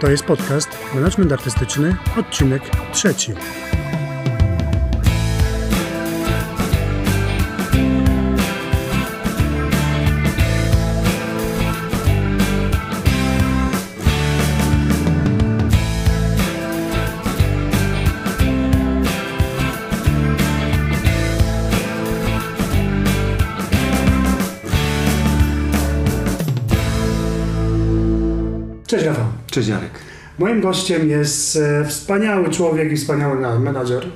To jest podcast Management Artystyczny, odcinek trzeci. Cześć Jarek. Moim gościem jest e, wspaniały człowiek i wspaniały na- menadżer.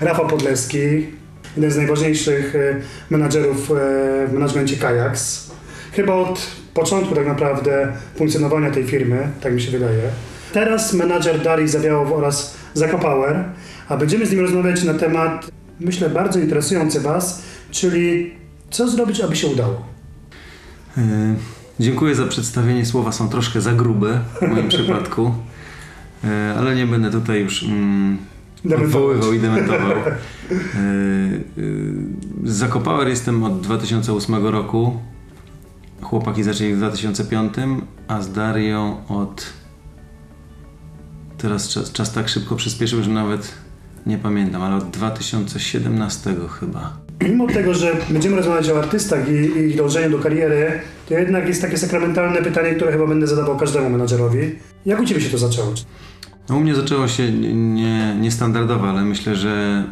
Rafał Podleski, jeden z najważniejszych e, menadżerów e, w menadżmencie Kajaks. Chyba od początku tak naprawdę funkcjonowania tej firmy, tak mi się wydaje. Teraz menadżer Darii Zawiałow oraz Zaka Power, a będziemy z nim rozmawiać na temat, myślę, bardzo interesujący Was, czyli co zrobić, aby się udało. Dziękuję za przedstawienie. Słowa są troszkę za grube w moim przypadku, yy, ale nie będę tutaj już mm, odwoływał i dementował. Yy, z Zakopower jestem od 2008 roku. Chłopaki zaczęli w 2005, a z Darią od... Teraz czas, czas tak szybko przyspieszył, że nawet nie pamiętam, ale od 2017 chyba. Mimo tego, że będziemy rozmawiać o artystach i, ich dążeniu do kariery, to jednak jest takie sakramentalne pytanie, które chyba będę zadawał każdemu menadżerowi. Jak u Ciebie się to zaczęło? No u mnie zaczęło się nie, niestandardowo, ale myślę, że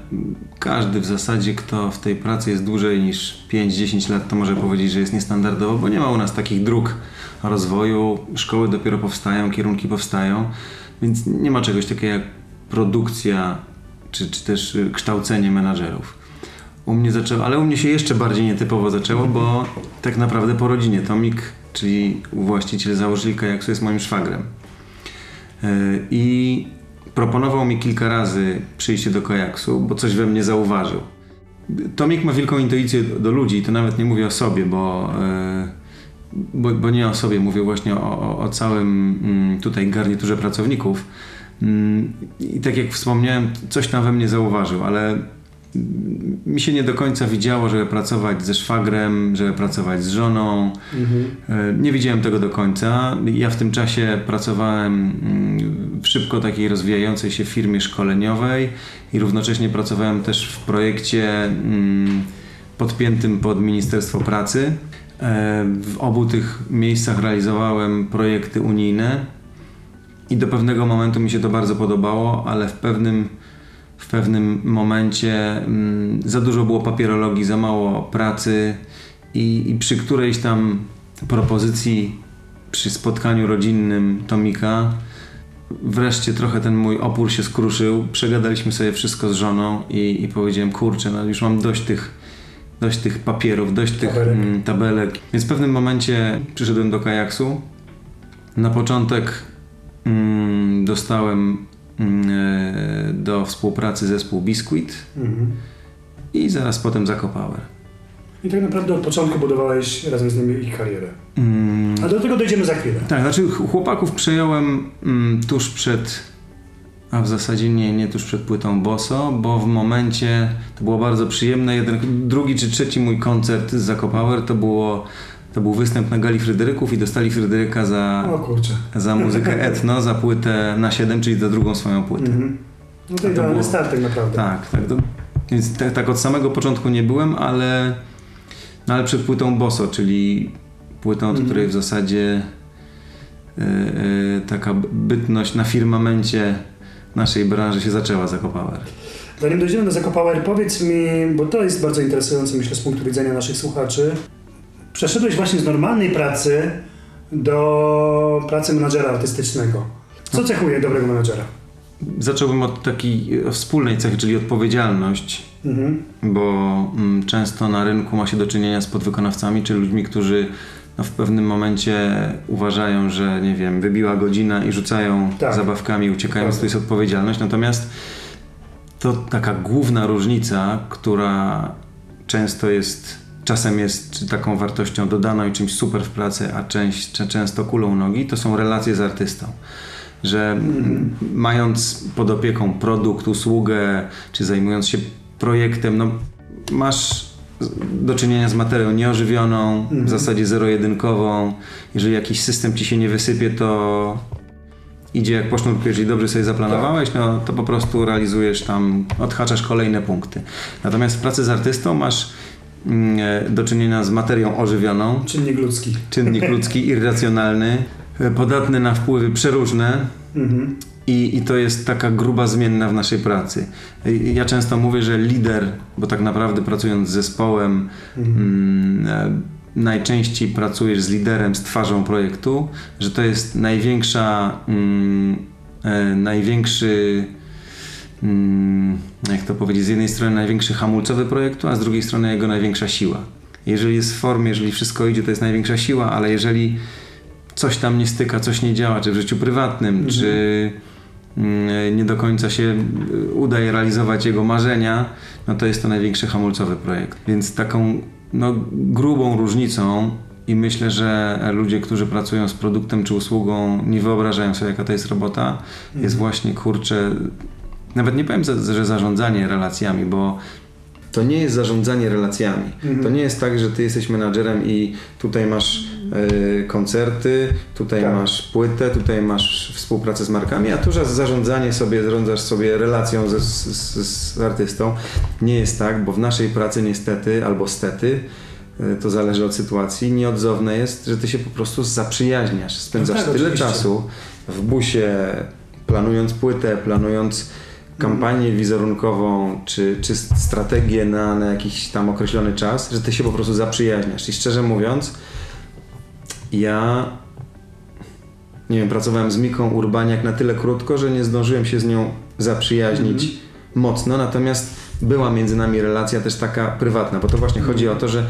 każdy w zasadzie, kto w tej pracy jest dłużej niż 5-10 lat, to może powiedzieć, że jest niestandardowo, bo nie ma u nas takich dróg rozwoju. Szkoły dopiero powstają, kierunki powstają, więc nie ma czegoś takiego jak produkcja czy, czy też kształcenie menadżerów. U mnie zaczęło, ale u mnie się jeszcze bardziej nietypowo zaczęło, bo tak naprawdę po rodzinie Tomik, czyli właściciel, założyciel Kajaksu jest moim szwagrem. Yy, I proponował mi kilka razy przyjście do kajaksu, bo coś we mnie zauważył. Tomik ma wielką intuicję do, ludzi, to nawet nie mówię o sobie, bo, yy, bo, bo nie o sobie, mówię właśnie o, o, o całym mm, tutaj garniturze pracowników. Mm, I tak jak wspomniałem, coś tam we mnie zauważył, ale mi się nie do końca widziało, żeby pracować ze szwagrem, żeby pracować z żoną. E, Nie widziałem tego do końca. Ja w tym czasie pracowałem mm, w szybko takiej rozwijającej się firmie szkoleniowej i równocześnie pracowałem też w projekcie mm, podpiętym pod Ministerstwo Pracy. E, W obu tych miejscach realizowałem projekty unijne i do pewnego momentu mi się to bardzo podobało, ale w pewnym w pewnym momencie mm, za dużo było papierologii, za mało pracy i, i przy którejś tam propozycji, przy spotkaniu rodzinnym Tomika, wreszcie trochę ten mój opór się skruszył. Przegadaliśmy sobie wszystko z żoną i, i powiedziałem, kurczę, no już mam dość tych, dość tych papierów, dość tych Tabelek. mm, tabelek. Więc w pewnym momencie przyszedłem do kajaksu. Na początek mm, dostałem do współpracy zespół Biscuit Mhm. i zaraz potem Zakopower. I tak naprawdę od początku budowałeś razem z nimi ich karierę. Mm, A do tego dojdziemy za chwilę. tak, znaczy ch- chłopaków przejąłem mm, tuż przed, a w zasadzie nie, nie tuż przed płytą Boso, bo w momencie, to było bardzo przyjemne, jeden, drugi czy trzeci mój koncert z Zakopower to było, to był występ na Gali Fryderyków i dostali Fryderyka za, za muzykę etno, za płytę na 7, czyli za drugą swoją płytę. Mhm. No to to idealny było- start tak naprawdę. Tak, tak. To, więc tak, tak od samego początku nie byłem, ale, no ale przed płytą Boso, czyli płytą, od Mhm. której w zasadzie e, e, taka bytność na firmamencie naszej branży się zaczęła Zakopower. Zanim dojdziemy do Zakopower, powiedz mi, bo to jest bardzo interesujące, myślę, z punktu widzenia naszych słuchaczy. Przeszedłeś właśnie z normalnej pracy do pracy menadżera artystycznego. Co cechuje dobrego menadżera? Zacząłbym od takiej e, wspólnej cechy, czyli odpowiedzialność, Mhm. bo mm, często na rynku ma się do czynienia z podwykonawcami, czy ludźmi, którzy no, w pewnym momencie uważają, że nie wiem, wybiła godzina i rzucają Tak. zabawkami, uciekają, Dokładnie. to jest odpowiedzialność. Natomiast to taka główna różnica, która często jest, czasem jest taką wartością dodaną i czymś super w pracy, a część, często kulą nogi, to są relacje z artystą. Że mając pod opieką produkt, usługę, czy zajmując się projektem, no masz do czynienia z materią nieożywioną, w Mhm. zasadzie zero-jedynkową. Jeżeli jakiś system ci się nie wysypie, to, idzie jak po sznurku, jeżeli dobrze sobie zaplanowałeś, no to po prostu realizujesz tam, odhaczasz kolejne punkty. Natomiast w pracy z artystą masz do czynienia z materią ożywioną, Czynnik ludzki. czynnik ludzki irracjonalny, e, podatny na wpływy przeróżne, Mhm. i, I to jest taka gruba zmienna w naszej pracy. Ja często mówię, że lider, bo tak naprawdę pracując z zespołem, mm, e, najczęściej pracujesz z liderem, z twarzą projektu, że to jest największa, mm, e, największy, mm, jak to powiedzieć, z jednej strony największy hamulcowy projektu, a z drugiej strony jego największa siła. Jeżeli jest w formie, jeżeli wszystko idzie, to jest największa siła, ale jeżeli coś tam nie styka, coś nie działa, czy w życiu prywatnym, czy mm, nie do końca się udaje realizować jego marzenia, no to jest to największy hamulcowy projekt. Więc taką no, grubą różnicą i myślę, że ludzie, którzy pracują z produktem czy usługą, nie wyobrażają sobie, jaka to jest robota, jest właśnie kurczę. Nawet nie powiem, że zarządzanie relacjami, bo to nie jest zarządzanie relacjami. Mhm. To nie jest tak, że ty jesteś menadżerem i tutaj masz e, koncerty, tutaj Tak. masz płytę, tutaj masz współpracę z markami, a tu za- zarządzanie sobie, zarządzasz sobie relacją ze, z, z, artystą. Nie jest tak, bo w naszej pracy niestety albo stety, e, to zależy od sytuacji, nieodzowne jest, że ty się po prostu zaprzyjaźniasz. Spędzasz No tak, tyle oczywiście. czasu w busie, planując płytę, planując kampanię wizerunkową, czy, czy strategię na, na jakiś tam określony czas, że ty się po prostu zaprzyjaźniasz. I szczerze mówiąc, ja nie wiem, pracowałem z Miką Urbaniak na tyle krótko, że nie zdążyłem się z nią zaprzyjaźnić mocno, natomiast była między nami relacja też taka prywatna, bo to właśnie chodzi o to, że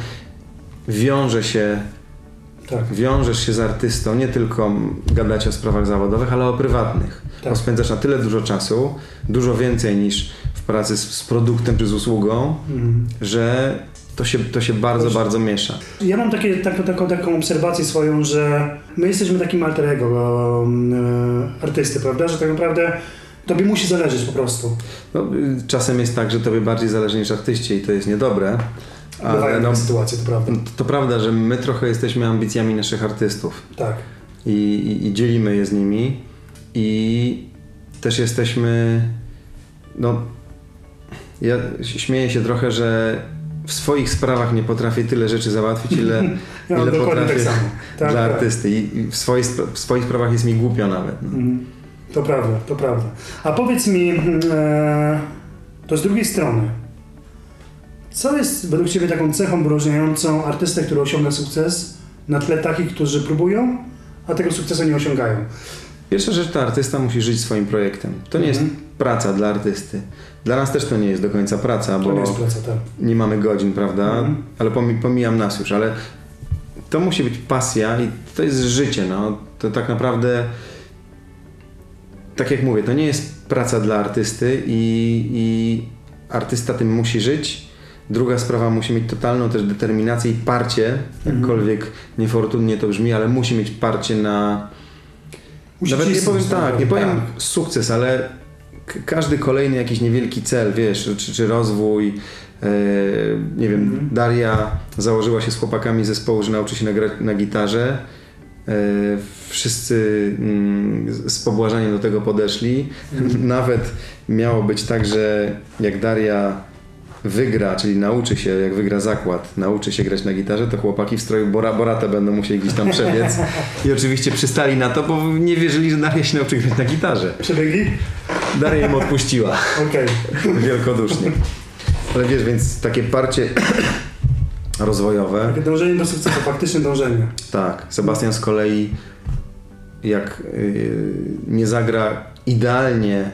wiąże się Tak. wiążesz się z artystą, nie tylko gadać o sprawach zawodowych, ale o prywatnych. Tak. Bo spędzasz na tyle dużo czasu, dużo więcej niż w pracy z, z produktem czy z usługą, Mhm. że to się, to się bardzo, Proszę. bardzo miesza. Ja mam takie, taką, taką, taką obserwację swoją, że my jesteśmy takim alter ego e, artysty, prawda? Że tak naprawdę tobie musi zależeć po prostu. No, y, czasem jest tak, że tobie bardziej zależy niż artyście i to jest niedobre, ale no, takie sytuacje, to prawda. to, to prawda, że my trochę jesteśmy ambicjami naszych artystów. Tak. i, i, i dzielimy je z nimi i też jesteśmy no ja śmieję się trochę, że w swoich sprawach nie potrafię tyle rzeczy załatwić, ile, mam ile dokładnie potrafię tak samo. Tak, dla tak. artysty i w swoich, w swoich sprawach jest mi głupio nawet. No. Mhm. To prawda, to prawda. A powiedz mi, mm, e, to z drugiej strony, co jest według Ciebie taką cechą wyróżniającą artystę, który osiąga sukces na tle takich, którzy próbują, a tego sukcesu nie osiągają? Pierwsza rzecz to artysta musi żyć swoim projektem. To nie Mhm. jest praca dla artysty. Dla nas też to nie jest do końca praca, bo nie jest praca, tak. nie mamy godzin, prawda? Mhm. Ale pomi- pomijam nas już, ale to musi być pasja i to jest życie, no. To tak naprawdę tak jak mówię, to nie jest praca dla artysty i, i artysta tym musi żyć. Druga sprawa musi mieć totalną też determinację i parcie, Mhm. jakkolwiek niefortunnie to brzmi, ale musi mieć parcie na Musi nawet nie powiem tak, nie powiem tak. sukces, ale każdy kolejny jakiś niewielki cel, wiesz, czy, czy rozwój. e, nie wiem, Mhm. Daria założyła się z chłopakami zespołu, że nauczy się nagrać na gitarze. E, wszyscy mm, z- z pobłażaniem do tego podeszli. Mhm. Nawet miało być tak, że jak Daria wygra, czyli nauczy się, jak wygra zakład, nauczy się grać na gitarze, to chłopaki w stroju Bora, Borata będą musieli gdzieś tam przebiec. I oczywiście przystali na to, bo nie wierzyli, że Daria się nauczy grać na gitarze. Przebiegi? Daria im odpuściła Okej. wielkodusznie. Ale wiesz, więc takie parcie rozwojowe. Takie dążenie do sukcesu, faktyczne dążenie. Tak, Sebastian z kolei jak yy, nie zagra idealnie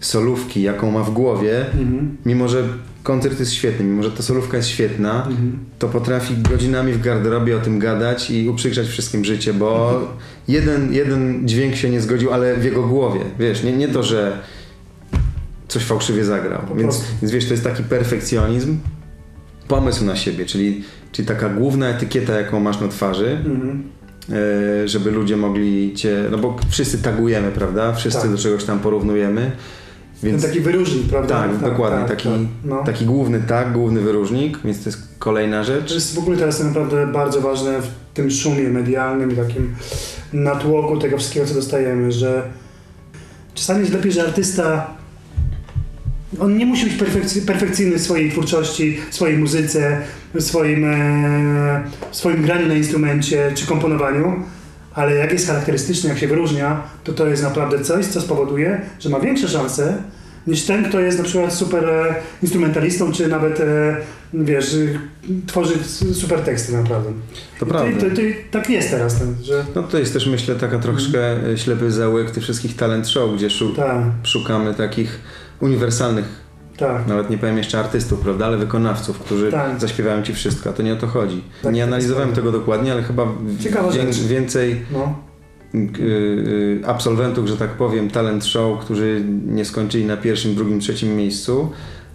solówki, jaką ma w głowie, Mhm. mimo że koncert jest świetny, mimo że ta solówka jest świetna, Mhm. to potrafi godzinami w garderobie o tym gadać i uprzykrzać wszystkim życie, bo jeden, jeden dźwięk się nie zgodził, ale w jego głowie, wiesz, nie, nie to, że coś fałszywie zagrał. Więc, więc wiesz, to jest taki perfekcjonizm, pomysł na siebie, czyli, czyli taka główna etykieta, jaką masz na twarzy, Mhm. e, żeby ludzie mogli cię, no bo wszyscy tagujemy, prawda? Wszyscy Tak. do czegoś tam porównujemy. Więc Ten taki wyróżnik, prawda? tak, dokładnie, tak, taki, tak. No. taki główny tag, główny wyróżnik, więc to jest kolejna To rzecz. jest w ogóle teraz naprawdę bardzo ważne w tym szumie medialnym i takim natłoku tego wszystkiego, co dostajemy, że czasami jest lepiej, że artysta on nie musi być perfekcy, perfekcyjny w swojej twórczości, w swojej muzyce, w swoim, e, w swoim graniu na instrumencie czy komponowaniu, ale jak jest charakterystyczny, jak się wyróżnia, to to jest naprawdę coś, co spowoduje, że ma większe szanse niż ten, kto jest na przykład super e, instrumentalistą, czy nawet, e, wiesz, tworzy super teksty naprawdę. To I prawda. To, to, to, tak jest teraz, ten, że No to jest też myślę taka troszkę e, ślepy zaułek tych wszystkich talent show, gdzie szu- tak, szukamy takich uniwersalnych, tak. nawet nie powiem jeszcze artystów, prawda, ale wykonawców, którzy Tak. zaśpiewają ci wszystko, a to nie o to chodzi. Tak, nie tak, analizowałem tak. tego dokładnie, ale chyba Ciekawa wię- rzecz. więcej No, y, y, absolwentów, że tak powiem, talent show, którzy nie skończyli na pierwszym, drugim, trzecim miejscu,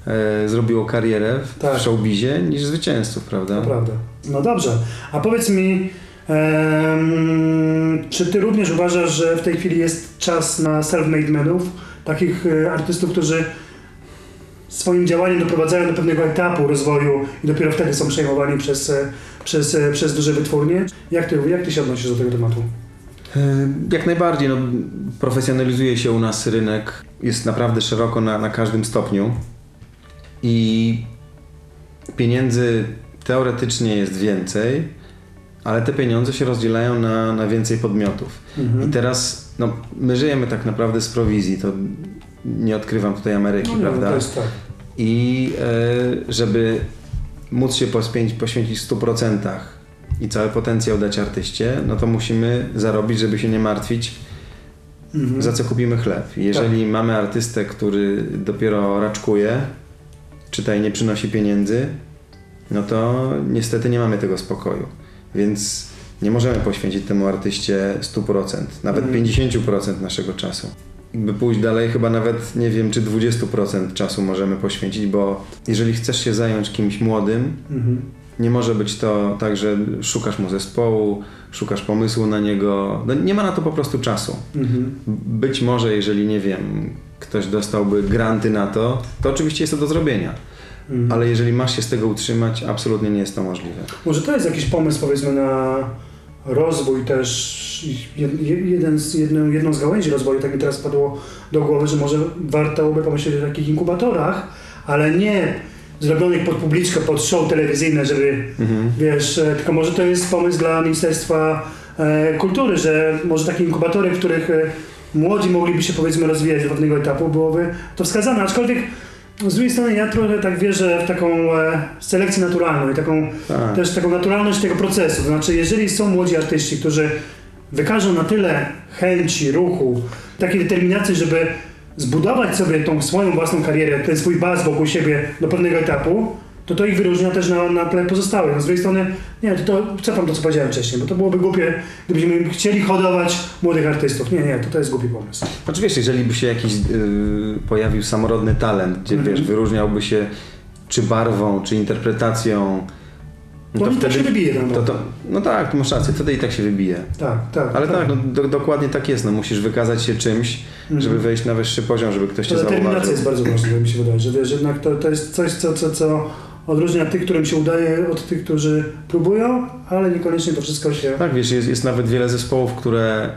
e, zrobiło karierę w, Tak. showbizie niż zwycięzców, prawda? to prawda. No dobrze, a powiedz mi, czy ty również uważasz, że w tej chwili jest czas na self-made menów, takich e, artystów, którzy swoim działaniem doprowadzają do pewnego etapu rozwoju i dopiero wtedy są przejmowani przez, e, przez, e, przez duże wytwórnie? Jak ty, jak ty się odnosisz do tego tematu? E, Jak najbardziej, no, profesjonalizuje się u nas rynek, jest naprawdę szeroko na, na każdym stopniu i pieniędzy teoretycznie jest więcej, ale te pieniądze się rozdzielają na, na więcej podmiotów. Mhm. I teraz, no, my żyjemy tak naprawdę z prowizji, to nie odkrywam tutaj Ameryki, No no prawda? to jest tak. I e, żeby móc się poświęcić, poświęcić w 100% i cały potencjał dać artyście, no to musimy zarobić, żeby się nie martwić, Mhm. za co kupimy chleb. Jeżeli mamy artystę, który dopiero raczkuje, czytaj nie przynosi pieniędzy, no to niestety nie mamy tego spokoju. Więc nie możemy poświęcić temu artyście 100%, nawet Mhm. 50% naszego czasu. Jakby pójść dalej, chyba nawet nie wiem, czy 20% czasu możemy poświęcić, bo jeżeli chcesz się zająć kimś młodym, Mhm. nie może być to tak, że szukasz mu zespołu, szukasz pomysłu na niego. No nie ma na to po prostu czasu. Mhm. Być może, jeżeli nie wiem, ktoś dostałby granty na to, to oczywiście jest to do zrobienia. Mhm. Ale jeżeli masz się z tego utrzymać, absolutnie nie jest to możliwe. Może to jest jakiś pomysł, powiedzmy, na rozwój też, jed, jeden z, jedną, jedną z gałęzi rozwoju, tak mi teraz padło do głowy, że może warto by pomyśleć o takich inkubatorach, ale nie zrobionych pod publiczkę, pod show telewizyjne, żeby, Mhm. wiesz, e, tylko może to jest pomysł dla Ministerstwa e, Kultury, że może takie inkubatory, w których e, młodzi mogliby się, powiedzmy, rozwijać do pewnego etapu, byłoby to wskazane, aczkolwiek z drugiej strony ja trochę tak wierzę w taką e, selekcję naturalną i taką Tak. też taką naturalność tego procesu. To znaczy, jeżeli są młodzi artyści, którzy wykażą na tyle chęci, ruchu, takiej determinacji, żeby zbudować sobie tą swoją własną karierę, ten swój baz wokół siebie do pewnego etapu, to to ich wyróżnia też na, na tle pozostałych. No z drugiej strony, nie, to, to cofam to, co powiedziałem wcześniej, bo to byłoby głupie, gdybyśmy chcieli hodować młodych artystów. Nie, nie, to, to jest głupi pomysł. Znaczy wiesz, jeżeli by się jakiś yy, pojawił samorodny talent, gdzie Mhm. wiesz, wyróżniałby się czy barwą, czy interpretacją, no To, to się wybije tam. to, to, no tak, tu masz rację, wtedy i tak się wybije. Tak, tak. Ale tak, no, do, dokładnie tak jest. No, musisz wykazać się czymś, Mhm. żeby wejść na wyższy poziom, żeby ktoś cię To determinacja zauważył. jest bardzo ważna, mi się wydaje, że wiesz, jednak to, to jest coś, co, co, co odróżnia tych, którym się udaje, od tych, którzy próbują, ale niekoniecznie to wszystko się... Tak, wiesz, jest, jest nawet wiele zespołów, które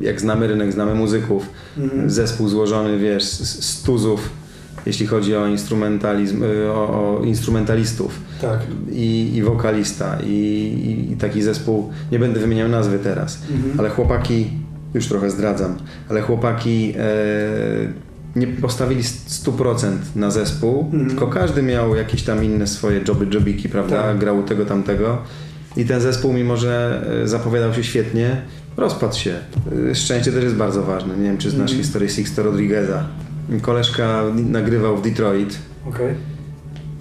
jak znamy rynek, znamy muzyków, Mhm. zespół złożony, wiesz, z, z tuzów, jeśli chodzi o instrumentalizm, y, o, o instrumentalistów Tak. i, i wokalista i, i, i taki zespół, nie będę wymieniał nazwy teraz, Mhm. ale chłopaki, już trochę zdradzam, ale chłopaki e, nie postawili 100% na zespół, Mhm. tylko każdy miał jakieś tam inne swoje joby, jobiki, prawda, Tak. grał tego, tamtego i ten zespół, mimo że e, zapowiadał się świetnie, rozpadł się. E, Szczęście też jest bardzo ważne. Nie wiem, czy znasz Mhm. historię Sixto Rodrigueza. Koleżka nagrywał w Detroit, Okej.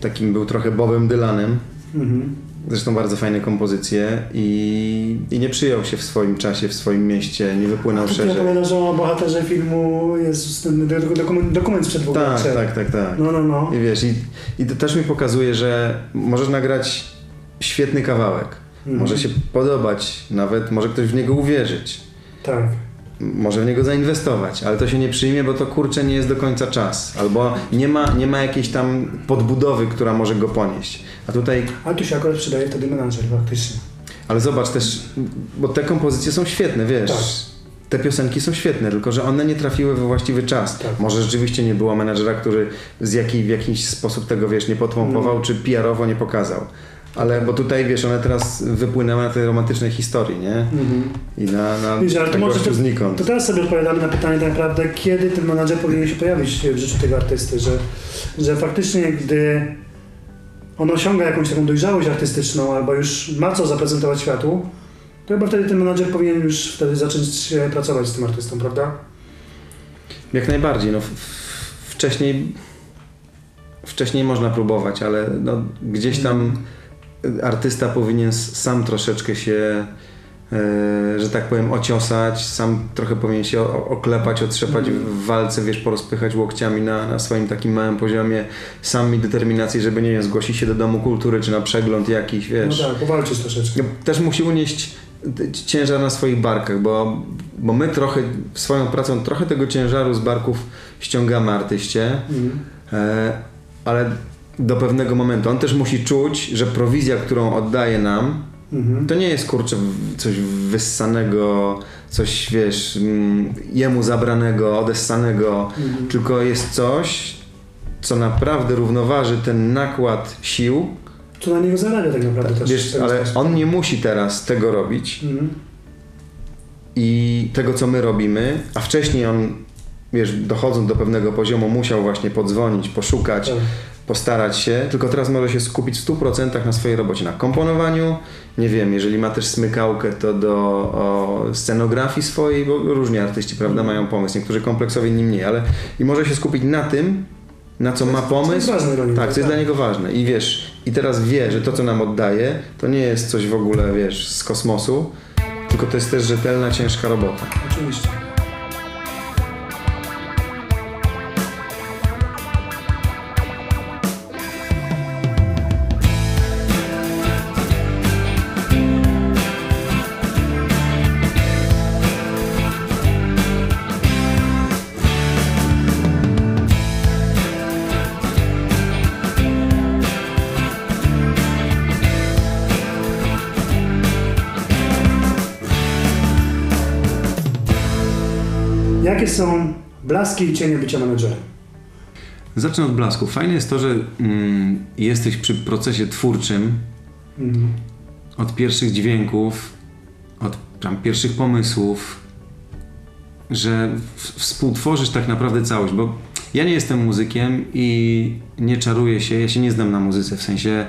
takim był trochę Bobem Dylanem, Mhm. Zresztą bardzo fajne kompozycje i, i nie przyjął się w swoim czasie, w swoim mieście, nie wypłynął Ty szerzej. opowiadasz o bohaterze filmu, jest ten do- do- dokument, dokument sprzed Tak, lat. tak, tak, tak. No, no, no. I wiesz, i, i to też mi pokazuje, że możesz nagrać świetny kawałek. Mhm. Może się podobać, nawet może ktoś w niego uwierzyć. Tak. Może w niego zainwestować, ale to się nie przyjmie, bo to kurczę nie jest do końca czas. Albo nie ma, nie ma jakiejś tam podbudowy, która może go ponieść. A tutaj A tu się akurat przydaje wtedy menadżer faktycznie. Ale zobacz też, bo te kompozycje są świetne, wiesz. Tak. te piosenki są świetne, tylko że one nie trafiły we właściwy czas. Tak. Może rzeczywiście nie było menadżera, który z jaki, w jakiś sposób tego, wiesz, nie podpompował, Mm. czy PR-owo nie pokazał. Ale, bo tutaj, wiesz, one teraz wypłynęły na tej romantycznej historii, nie? Mhm. I na, na Wiesz, ale to może to, znikąd. to teraz sobie odpowiadamy na pytanie tak naprawdę, kiedy ten menadżer powinien się pojawić w życiu tego artysty, że, że faktycznie gdy on osiąga jakąś taką dojrzałość artystyczną albo już ma co zaprezentować światu, to chyba wtedy ten menadżer powinien już wtedy zacząć pracować z tym artystą, prawda? Jak najbardziej. No, wcześniej, wcześniej można próbować, ale no, gdzieś tam artysta powinien sam troszeczkę się, e, że tak powiem, ociosać, sam trochę powinien się oklepać, otrzepać w walce, wiesz, porozpychać łokciami na, na swoim takim małym poziomie, sam mieć determinację, żeby, nie wiem, zgłosić się do Domu Kultury, czy na przegląd jakiś, wiesz. No tak, powalczyć troszeczkę. Też musi unieść ciężar na swoich barkach, bo, bo my trochę swoją pracą trochę tego ciężaru z barków ściągamy artyście, Mhm. e, ale do pewnego momentu on też musi czuć, że prowizja, którą oddaje nam, Mhm. to nie jest kurczę coś wyssanego, coś wiesz, mm, jemu zabranego, odessanego, Mhm. tylko jest coś, co naprawdę równoważy ten nakład sił, Co na niego zarabia tak naprawdę też. wiesz, ale on nie musi teraz tego robić, Mhm. i tego, co my robimy, a wcześniej on, wiesz, dochodząc do pewnego poziomu, musiał właśnie podzwonić, poszukać, Tak. Postarać się, tylko teraz może się skupić w 100% na swojej robocie, na komponowaniu, nie wiem, jeżeli ma też smykałkę, to do o, scenografii swojej, bo różni artyści, prawda, mają pomysł, niektórzy kompleksowi, inni mniej, ale i może się skupić na tym, na co ma Co jest pomysł, dla niego. tak, co jest dla niego ważne. I wiesz, i teraz wie, że to, co nam oddaje, to nie jest coś w ogóle, wiesz, z kosmosu, tylko to jest też rzetelna, ciężka robota. Oczywiście. Są blaski i cienie bycia menedżerem? Zacznę od blasku. Fajne jest to, że mm, jesteś przy procesie twórczym Mhm. od pierwszych dźwięków, od tam, pierwszych pomysłów, że w- współtworzysz tak naprawdę całość, bo ja nie jestem muzykiem i nie czaruję się, ja się nie znam na muzyce, w sensie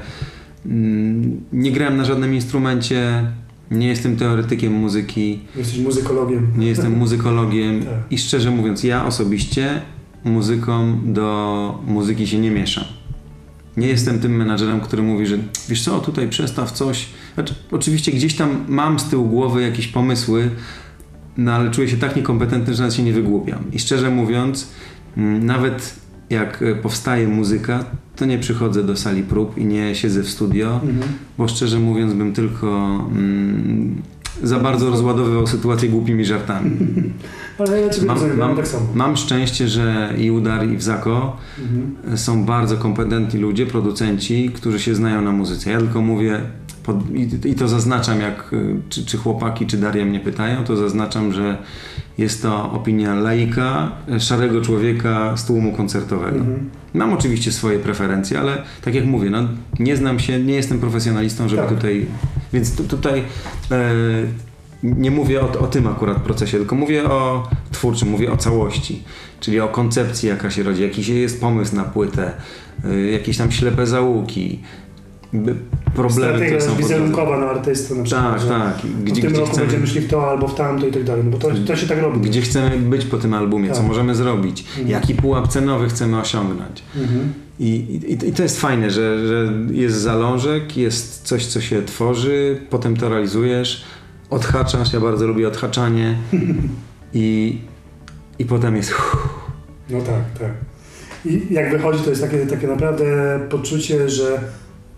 mm, nie grałem na żadnym instrumencie, nie jestem teoretykiem muzyki, Jesteś muzykologiem. nie jestem muzykologiem Tak. i szczerze mówiąc, ja osobiście muzyką do muzyki się nie mieszam. Nie jestem tym menadżerem, który mówi, że wiesz co, tutaj przestaw coś. Znaczy, oczywiście gdzieś tam mam z tyłu głowy jakieś pomysły, no ale czuję się tak niekompetentny, że nawet się nie wygłupiam. I szczerze mówiąc, mm, nawet jak e, powstaje muzyka, to nie przychodzę do sali prób i nie siedzę w studio, Mhm. bo szczerze mówiąc bym tylko mm, za bardzo rozładowywał sytuację głupimi żartami. Ale ja Ciebie Mam, rozumiem, mam, tak samo. mam szczęście, że i Udar i Wzako Mhm. są bardzo kompetentni ludzie, producenci, którzy się znają na muzyce. Ja tylko mówię pod, i, i to zaznaczam, jak y, czy, czy chłopaki, czy Daria mnie pytają, to zaznaczam, że jest to opinia laika, y, szarego człowieka z tłumu koncertowego. Mhm. Mam oczywiście swoje preferencje, ale tak jak mówię, no, nie znam się, nie jestem profesjonalistą, żeby Tak. tutaj. Więc tu, tutaj e, nie mówię o, o tym akurat procesie, tylko mówię o twórczym, mówię o całości, czyli o koncepcji, jaka się rodzi, jakiś jest pomysł na płytę, e, jakieś tam ślepe załuki, problemy, które Strategia są po drodze. wizerunkowa na artystę na przykład. Tak, tak. W Gdzie, tym gdzie, roku chcemy, będziemy szli w to albo w tamto i tak dalej, no bo to, to się tak robi. gdzie chcemy być po tym albumie, co Tak. możemy zrobić, Mhm. jaki pułap cenowy chcemy osiągnąć. Mhm. I, i, I to jest fajne, że, że jest zalążek, jest coś, co się tworzy, potem to realizujesz, odhaczasz, ja bardzo lubię odhaczanie i, i potem jest No tak, tak. I jak wychodzi, to jest takie, takie naprawdę poczucie, że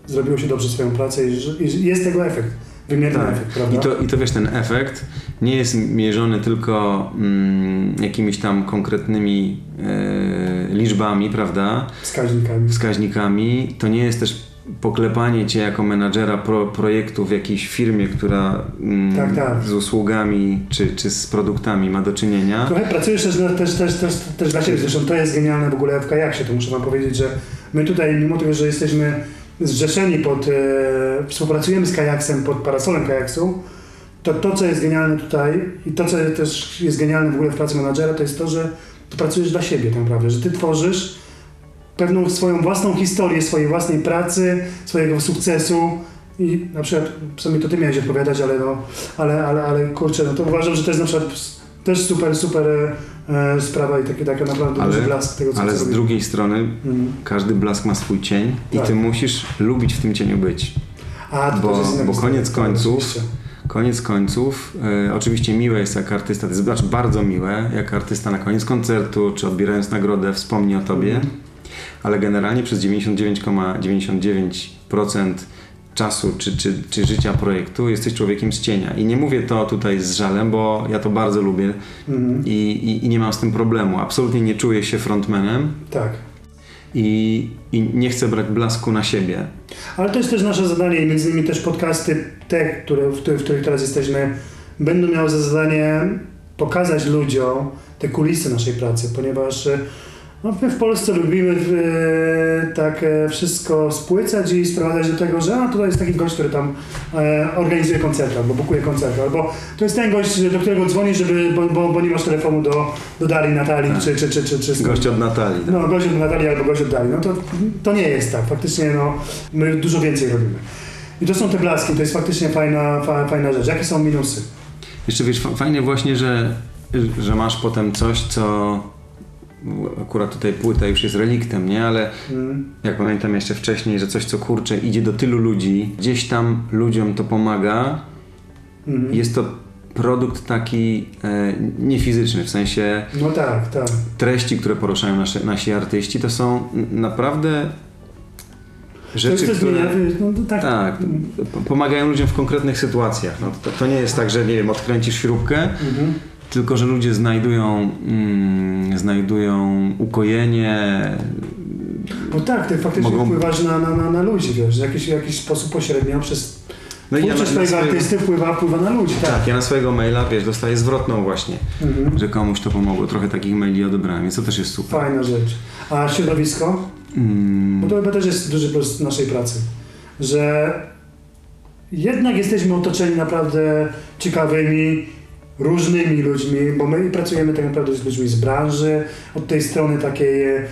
zrobiło się dobrze swoją pracę i, i jest tego efekt. Wymierny Tak. efekt, prawda? I to, I to wiesz, ten efekt nie jest mierzony tylko mm, jakimiś tam konkretnymi e, liczbami, prawda? Wskaźnikami. Wskaźnikami. To nie jest też poklepanie cię jako menadżera pro, projektu w jakiejś firmie, która mm, Tak, tak. z usługami czy, czy z produktami ma do czynienia. Trochę pracujesz też, też, też, też, też dla siebie. Zresztą to jest genialne w ogóle w kajaksie. To muszę wam powiedzieć, że my tutaj, mimo tego, że jesteśmy zrzeszeni pod, e, współpracujemy z kajaksem pod parasolem kajaksu, to to, co jest genialne tutaj i to, co też jest genialne w ogóle w pracy menadżera, to jest to, że ty pracujesz dla siebie tak naprawdę, że ty tworzysz pewną swoją własną historię swojej własnej pracy, swojego sukcesu i na przykład, w sumie to ty miałeś odpowiadać, ale no, ale, ale, ale kurczę, no to uważam, że to jest na przykład też super, super e, sprawa i taki, taka naprawdę Ale- duży blask tego, co Ale z drugiej strony Mhm. każdy blask ma swój cień i Tak. ty musisz lubić w tym cieniu być. A, to Bo- jest inna bo koniec końców-. Koniec końców, e, oczywiście miłe jest jak artysta, to jest znaczy bardzo miłe, jak artysta na koniec koncertu, czy odbierając nagrodę wspomni o tobie, Mhm. ale generalnie przez 99,99% czasu czy, czy, czy życia projektu jesteś człowiekiem z cienia. I nie mówię to tutaj z żalem, bo ja to bardzo lubię Mhm. i, i, i nie mam z tym problemu. Absolutnie nie czuję się frontmanem Tak. i, i nie chcę brać blasku na siebie. Ale to jest też nasze zadanie i między innymi też podcasty te, które, w, których- w których teraz jesteśmy, będą miały za zadanie pokazać ludziom te kulisy naszej pracy, ponieważ e, no, my w Polsce lubimy e, tak e, wszystko spłycać i sprowadzać do tego, że a tutaj jest taki gość, który tam e, organizuje koncerty albo bukuje koncerty, albo to jest ten gość, do którego dzwoni, żeby, bo, bo, bo nie masz telefonu do, do Darii, Natalii Tak. czy, czy, czy, czy, czy Gość od Natalii. tak? no, gość od Natalii albo gość od Dali. No to, to nie jest tak. Faktycznie no, my dużo więcej robimy. I to są te blaski, to jest faktycznie fajna, fa, fajna rzecz. Jakie są minusy? Jeszcze wiesz, fa- fajnie właśnie, że, że masz potem coś, co akurat tutaj płyta już jest reliktem, nie? Ale Mm, jak pamiętam jeszcze wcześniej, że coś co kurczę idzie do tylu ludzi, gdzieś tam ludziom to pomaga. mm. Jest to produkt taki e, niefizyczny, w sensie No tak, tak. treści, które poruszają nasze, nasi artyści, to są naprawdę To rzeczy, też które... no, to tak. Tak, pomagają ludziom w konkretnych sytuacjach. No, to, to nie jest tak, że nie wiem, odkręcisz śrubkę, Mhm. Tylko że ludzie znajdują, mm, znajdują ukojenie. No tak, ty faktycznie Mogą- wpływasz na, na, na, na ludzi, wiesz, w jakiś, w jakiś sposób pośrednio przez No i ja na, swojego, artysty wpływa, wpływa na ludzi, tak. tak, ja na swojego maila, wiesz, dostaję zwrotną właśnie, Mhm. że komuś to pomogło. Trochę takich maili odebrałem, więc to też jest super. Fajna rzecz. A środowisko? Mm, Bo to chyba też jest duży plus naszej pracy, że jednak jesteśmy otoczeni naprawdę ciekawymi, różnymi ludźmi, bo my pracujemy tak naprawdę z ludźmi z branży, od tej strony takiej e,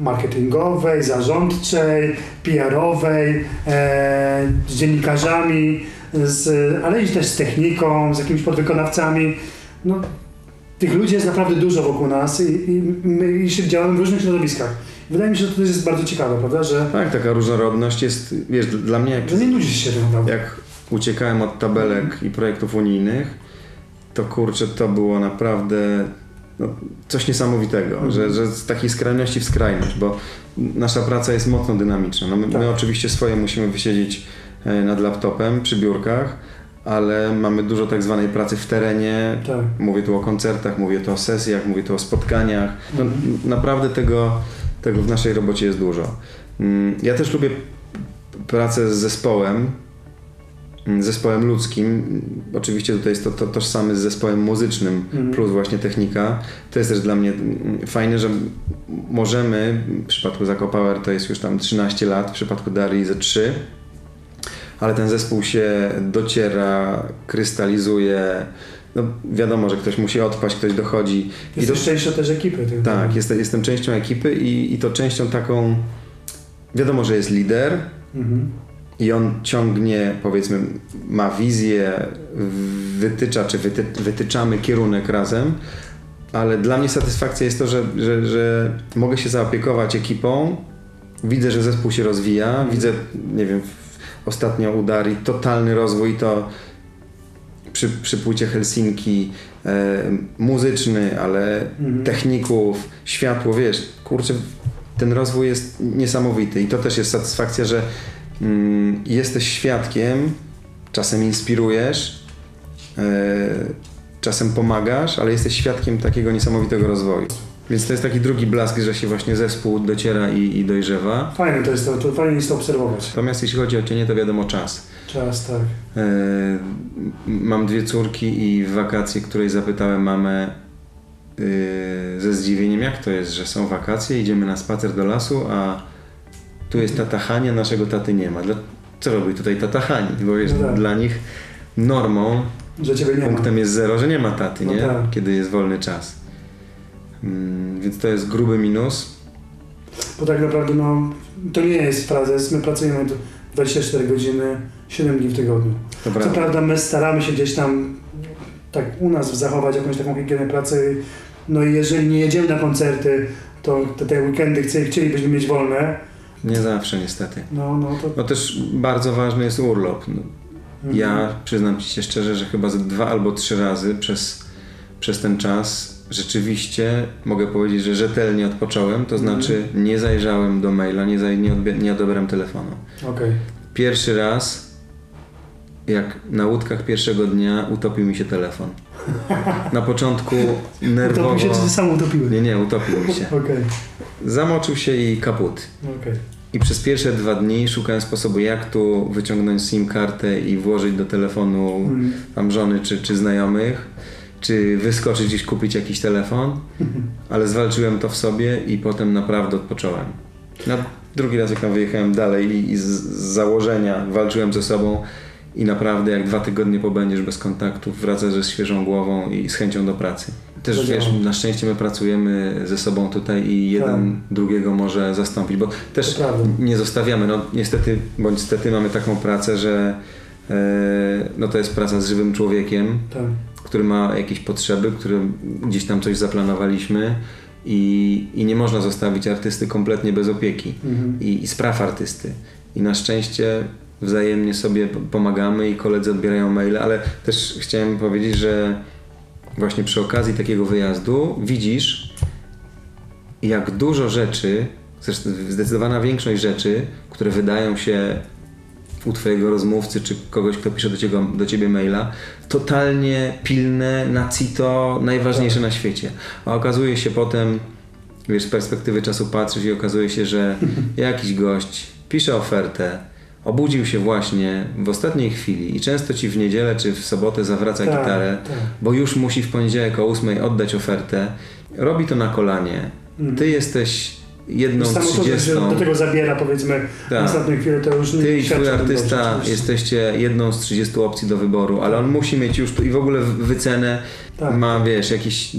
marketingowej, zarządczej, PR-owej, e, z dziennikarzami, z, ale i też z techniką, z jakimiś podwykonawcami. No, tych ludzi jest naprawdę dużo wokół nas i, i my i się działamy w różnych środowiskach. Wydaje mi się, że to też jest bardzo ciekawe, prawda? Że, tak, taka różnorodność jest, wiesz, dla mnie jak że nie się naprawdę. jak uciekałem od tabelek i projektów unijnych, to kurczę, to było naprawdę no, coś niesamowitego, Mhm. że, że z takiej skrajności w skrajność, bo nasza praca jest mocno dynamiczna. No, my, Tak. my oczywiście swoje musimy wysiedzieć e, nad laptopem przy biurkach, ale mamy dużo tak zwanej pracy w terenie. Tak. Mówię tu o koncertach, mówię tu o sesjach, mówię tu o spotkaniach. No, Mhm. naprawdę tego, tego w naszej robocie jest dużo. Mm, Ja też lubię pracę z zespołem, zespołem ludzkim. Mm, Oczywiście tutaj jest to, to tożsamy z zespołem muzycznym, Mhm. plus właśnie technika. To jest też dla mnie mm, fajne, że możemy, w przypadku Zako Power to jest już tam 13 lat, w przypadku Darii ze 3, ale ten zespół się dociera, krystalizuje. No wiadomo, że ktoś musi odpaść, ktoś dochodzi. I Jesteś do- częścią też ekipy. Ty, tak, jestem, jestem częścią ekipy i, i to częścią taką. Wiadomo, że jest lider Mhm. I on ciągnie, powiedzmy, ma wizję, wytycza, czy wyty, wytyczamy kierunek razem, ale dla mnie satysfakcja jest to, że, że, że mogę się zaopiekować ekipą, widzę, że zespół się rozwija, widzę, nie wiem, ostatnio u Darii totalny rozwój to przy, przy płycie Helsinki e, muzyczny, ale Mhm. techników, światło, wiesz, kurczę, ten rozwój jest niesamowity i to też jest satysfakcja, że jesteś świadkiem, czasem inspirujesz, e, czasem pomagasz, ale jesteś świadkiem takiego niesamowitego rozwoju. Więc to jest taki drugi blask, że się właśnie zespół dociera i, i dojrzewa. Fajne to jest to, to fajnie jest to obserwować. Natomiast jeśli chodzi o cienie, to wiadomo czas. Czas, tak. E, mam dwie córki i w wakacje, której zapytałem mamę e, ze zdziwieniem, jak to jest, że są wakacje, idziemy na spacer do lasu, a tu jest tata Hania, naszego taty nie ma. Co robi tutaj tata Hani? Bo jest No tak. dla nich normą, nie ma. punktem jest zero, że nie ma taty, No nie? tak. Kiedy jest wolny czas. Mm, więc to jest gruby minus. Bo tak naprawdę no, to nie jest frazes. My pracujemy tu 24 godziny, 7 dni w tygodniu. To Co prawda. prawda my staramy się gdzieś tam tak u nas zachować jakąś taką higienę pracy. No i jeżeli nie jedziemy na koncerty, to te, te weekendy chcielibyśmy mieć wolne. Nie zawsze niestety. No, no to... No też bardzo ważny jest urlop. No, Mhm. Ja przyznam Ci się szczerze, że chyba ze dwa albo trzy razy przez, przez ten czas rzeczywiście mogę powiedzieć, że rzetelnie odpocząłem, to Mhm. znaczy nie zajrzałem do maila, nie, zaj, nie, odbie, nie odebrałem telefonu. Okej. Pierwszy raz, jak na łódkach pierwszego dnia utopił mi się telefon. Na początku nerwowo... Utopił się, czy ty sam utopiłeś? Nie, nie, utopił mi się. Okej, Zamoczył się i kaput. okej. I przez pierwsze dwa dni szukałem sposobu, jak tu wyciągnąć SIM kartę i włożyć do telefonu Mm. tam żony czy, czy znajomych, czy wyskoczyć gdzieś kupić jakiś telefon, ale zwalczyłem to w sobie i potem naprawdę odpocząłem. Na drugi raz jak tam wyjechałem dalej i, i z, z założenia walczyłem ze sobą i naprawdę jak dwa tygodnie pobędziesz bez kontaktów, wracasz ze świeżą głową i z chęcią do pracy. Też Zadziała. wiesz, na szczęście my pracujemy ze sobą tutaj i jeden drugiego może zastąpić, bo też nie zostawiamy. No niestety, bądź stety mamy taką pracę, że e, no to jest praca z żywym człowiekiem, Tak. który ma jakieś potrzeby, które gdzieś tam coś zaplanowaliśmy i, i nie można zostawić artysty kompletnie bez opieki Mhm. i, i spraw artysty. I na szczęście wzajemnie sobie pomagamy i koledzy odbierają maile, ale też chciałem powiedzieć, że właśnie przy okazji takiego wyjazdu widzisz, jak dużo rzeczy, zresztą zdecydowana większość rzeczy, które wydają się u twojego rozmówcy czy kogoś, kto pisze do ciebie, do ciebie maila, totalnie pilne, na cito, najważniejsze na świecie. A okazuje się potem, wiesz, z perspektywy czasu patrzysz i okazuje się, że jakiś gość pisze ofertę, obudził się właśnie w ostatniej chwili i często ci w niedzielę czy w sobotę zawraca Tak, gitarę, tak. bo już musi w poniedziałek o 8 oddać ofertę. Robi to na kolanie. Mhm. Ty jesteś jedną Samo to, trzydziestą. się do tego zabiera powiedzmy Tak. na ostatnią chwilę, to już nie Ty i twój dobrze, artysta oczywiście. jesteście jedną z 30 opcji do wyboru, ale on musi mieć już tu i w ogóle wycenę, Tak. ma wiesz, jakieś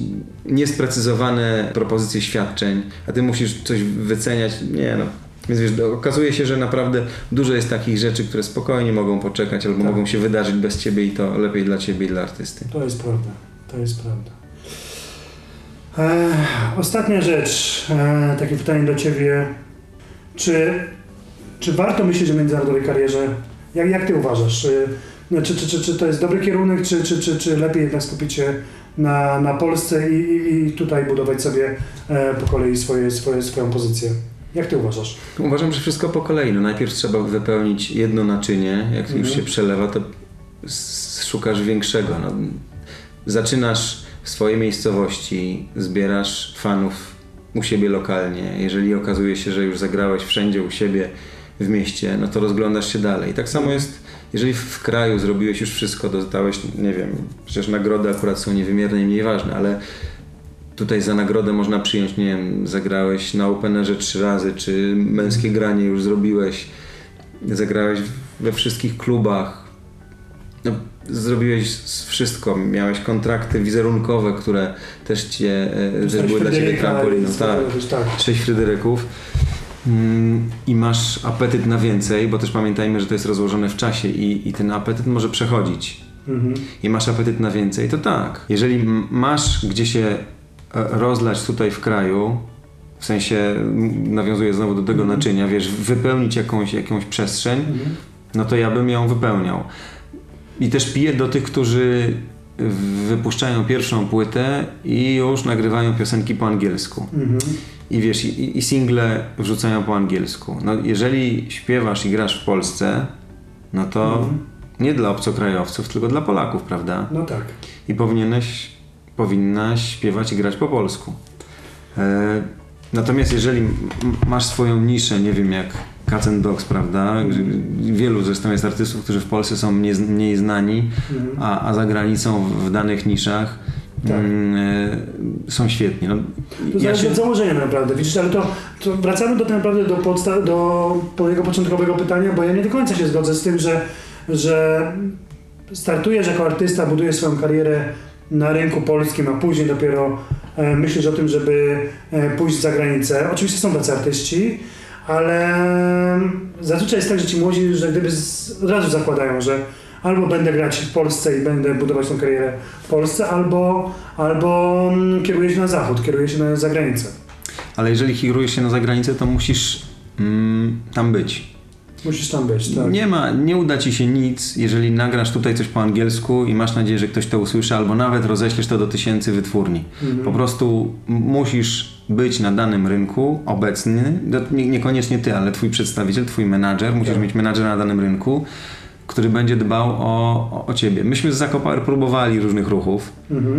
niesprecyzowane propozycje świadczeń, a ty musisz coś wyceniać. Nie no. Więc wiesz, okazuje się, że naprawdę dużo jest takich rzeczy, które spokojnie mogą poczekać albo Tak. mogą się wydarzyć bez ciebie i to lepiej dla ciebie i dla artysty. To jest prawda. To jest prawda. E, ostatnia rzecz. E, takie pytanie do Ciebie. Czy, czy warto myśleć o międzynarodowej karierze? Jak, jak Ty uważasz? Czy, no, czy, czy, czy, czy to jest dobry kierunek, czy, czy, czy, czy lepiej jednak skupić się na, na Polsce i, i, i tutaj budować sobie e, po kolei swoje, swoje, swoją pozycję? Jak Ty uważasz? Uważam, że wszystko po kolei. No najpierw trzeba wypełnić jedno naczynie. Jak już Mhm. się przelewa, to szukasz większego. No, zaczynasz w swojej miejscowości, zbierasz fanów u siebie lokalnie. Jeżeli okazuje się, że już zagrałeś wszędzie u siebie w mieście, no to rozglądasz się dalej. I tak samo jest, jeżeli w- w kraju zrobiłeś już wszystko, dostałeś, nie wiem, przecież nagrody akurat są niewymierne i mniej ważne, ale Tutaj za nagrodę można przyjąć, nie wiem, zagrałeś na Openerze trzy razy, czy męskie granie już zrobiłeś, zagrałeś we wszystkich klubach, no, zrobiłeś wszystko, miałeś kontrakty wizerunkowe, które też cię, też były dla ciebie trampoliną. Tak, tak. sześć Fryderyków. Mm, I masz apetyt na więcej, bo też pamiętajmy, że to jest rozłożone w czasie i, i ten apetyt może przechodzić Mhm. i masz apetyt na więcej, to tak. Jeżeli masz gdzie się rozlać tutaj w kraju, w sensie m, nawiązuję znowu do tego Mhm. naczynia, wiesz, wypełnić jakąś, jakąś przestrzeń, Mhm. no to ja bym ją wypełniał. I też piję do tych, którzy wypuszczają pierwszą płytę i już nagrywają piosenki po angielsku. Mhm. I wiesz, i, i single wrzucają po angielsku. No, jeżeli śpiewasz i grasz w Polsce, no to Mhm. nie dla obcokrajowców, tylko dla Polaków, prawda? No tak. I powinieneś, powinnaś śpiewać i grać po polsku. E, natomiast jeżeli masz swoją niszę, nie wiem jak Cats and Dogs, prawda? Wielu zresztą jest artystów, którzy w Polsce są mniej, mniej znani, Mhm. a, a za granicą w danych niszach Tak. e, są świetni. No, To zależy od założenia naprawdę, widzisz, ale to, to wracamy do naprawdę do, podsta- do mojego początkowego pytania, bo ja nie do końca się zgodzę z tym, że, że startujesz jako artysta, budujesz swoją karierę na rynku polskim, a później dopiero e, myślisz o tym, żeby e, pójść za granicę. Oczywiście są tacy artyści, ale zazwyczaj jest tak, że ci młodzi, że gdyby od razu zakładają, że albo będę grać w Polsce i będę budować tą karierę w Polsce, albo, albo mm, kieruję się na zachód, kieruję się na zagranicę. Ale jeżeli kierujesz się na zagranicę, to musisz mm, tam być. Musisz tam być, tak. Nie ma, nie uda ci się nic, jeżeli nagrasz tutaj coś po angielsku i masz nadzieję, że ktoś to usłyszy, albo nawet roześlesz to do tysięcy wytwórni. Mhm. Po prostu musisz być na danym rynku obecny, nie, niekoniecznie ty, ale twój przedstawiciel, twój menadżer, musisz Tak. mieć menadżera na danym rynku, który będzie dbał o, o, ciebie. Myśmy z Zakopower próbowali różnych ruchów Mhm.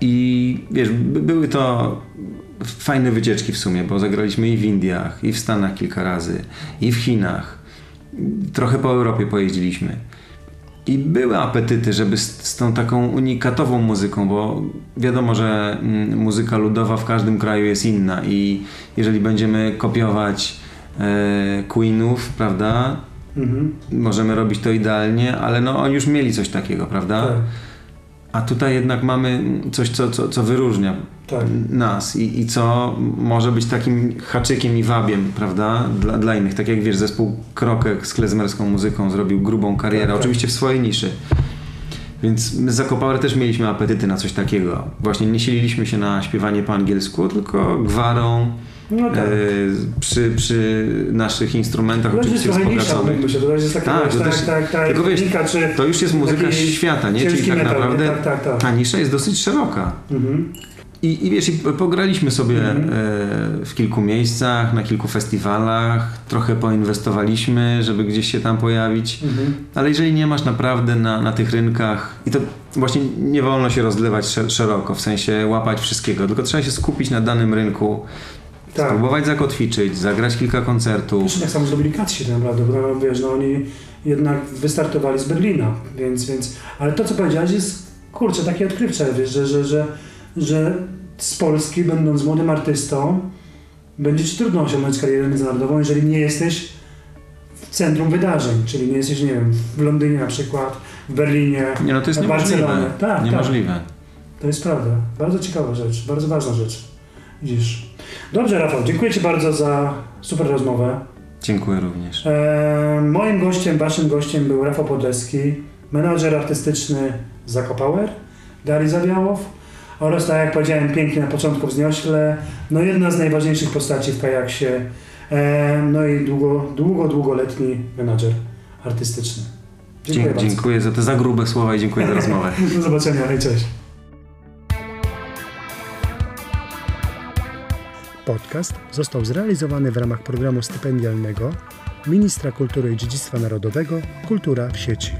i wiesz, by, były to fajne wycieczki w sumie, bo zagraliśmy i w Indiach, i w Stanach kilka razy, i w Chinach. Trochę po Europie pojeździliśmy. I były apetyty, żeby z, z tą taką unikatową muzyką, bo wiadomo, że mm, muzyka ludowa w każdym kraju jest inna i jeżeli będziemy kopiować e, Queenów, prawda, Mhm. możemy robić to idealnie, ale no oni już mieli coś takiego, prawda? Tak, A tutaj jednak mamy coś, co, co, co wyróżnia tak. nas i, i co może być takim haczykiem i wabiem, prawda, dla, dla innych. Tak jak wiesz, zespół Krokek z klezmerską muzyką zrobił grubą karierę, Tak, tak. oczywiście w swojej niszy. Więc my z Zakopower też mieliśmy apetyty na coś takiego. Właśnie nie sililiśmy się na śpiewanie po angielsku, tylko gwarą No tak. e, przy, przy naszych instrumentach, To też jest oczywiście umówmy się, to jest taka, Tak, to tak, też- tak, tak, tylko wiesz, To już jest muzyka świata, nie? Czyli tak metal, naprawdę Tak, tak, tak. ta nisza jest dosyć szeroka. Mhm. I, I wiesz, i pograliśmy sobie e, w kilku miejscach, na kilku festiwalach, trochę poinwestowaliśmy, żeby gdzieś się tam pojawić, Mhm. ale jeżeli nie masz naprawdę na, na tych rynkach, i to właśnie nie wolno się rozlewać sze- szeroko, w sensie łapać wszystkiego, tylko trzeba się skupić na danym rynku, Tak. spróbować zakotwiczyć, zagrać kilka koncertów. Zresztą tak samo zrobili Katsi tak naprawdę, bo wiesz, no oni jednak wystartowali z Berlina, więc, więc ale to co powiedziałeś jest, kurczę, takie odkrywcze, wiesz, że, że, że, że z Polski, będąc młodym artystą, będzie ci trudno osiągnąć karierę międzynarodową, jeżeli nie jesteś w centrum wydarzeń, czyli nie jesteś, nie wiem, w Londynie na przykład, w Berlinie, Nie no, to jest w. Barcelonie. Tak, niemożliwe. To jest prawda. Bardzo ciekawa rzecz, bardzo ważna rzecz. Widzisz. Dobrze, Rafał, dziękuję Ci bardzo za super rozmowę. Dziękuję również. E, moim gościem, Waszym gościem był Rafał Podleski, menadżer artystyczny Zakopower, Dali Zawiałow oraz, tak jak powiedziałem pięknie na początku wzniośle, no jedna z najważniejszych postaci w kajaksie, e, no i długo, długo, długoletni menadżer artystyczny. Dziękuję bardzo. dziękuję za te za grube słowa i dziękuję za rozmowę. Do zobaczenia, hej, cześć. Podcast został zrealizowany w ramach programu stypendialnego Ministra Kultury i Dziedzictwa Narodowego Kultura w sieci.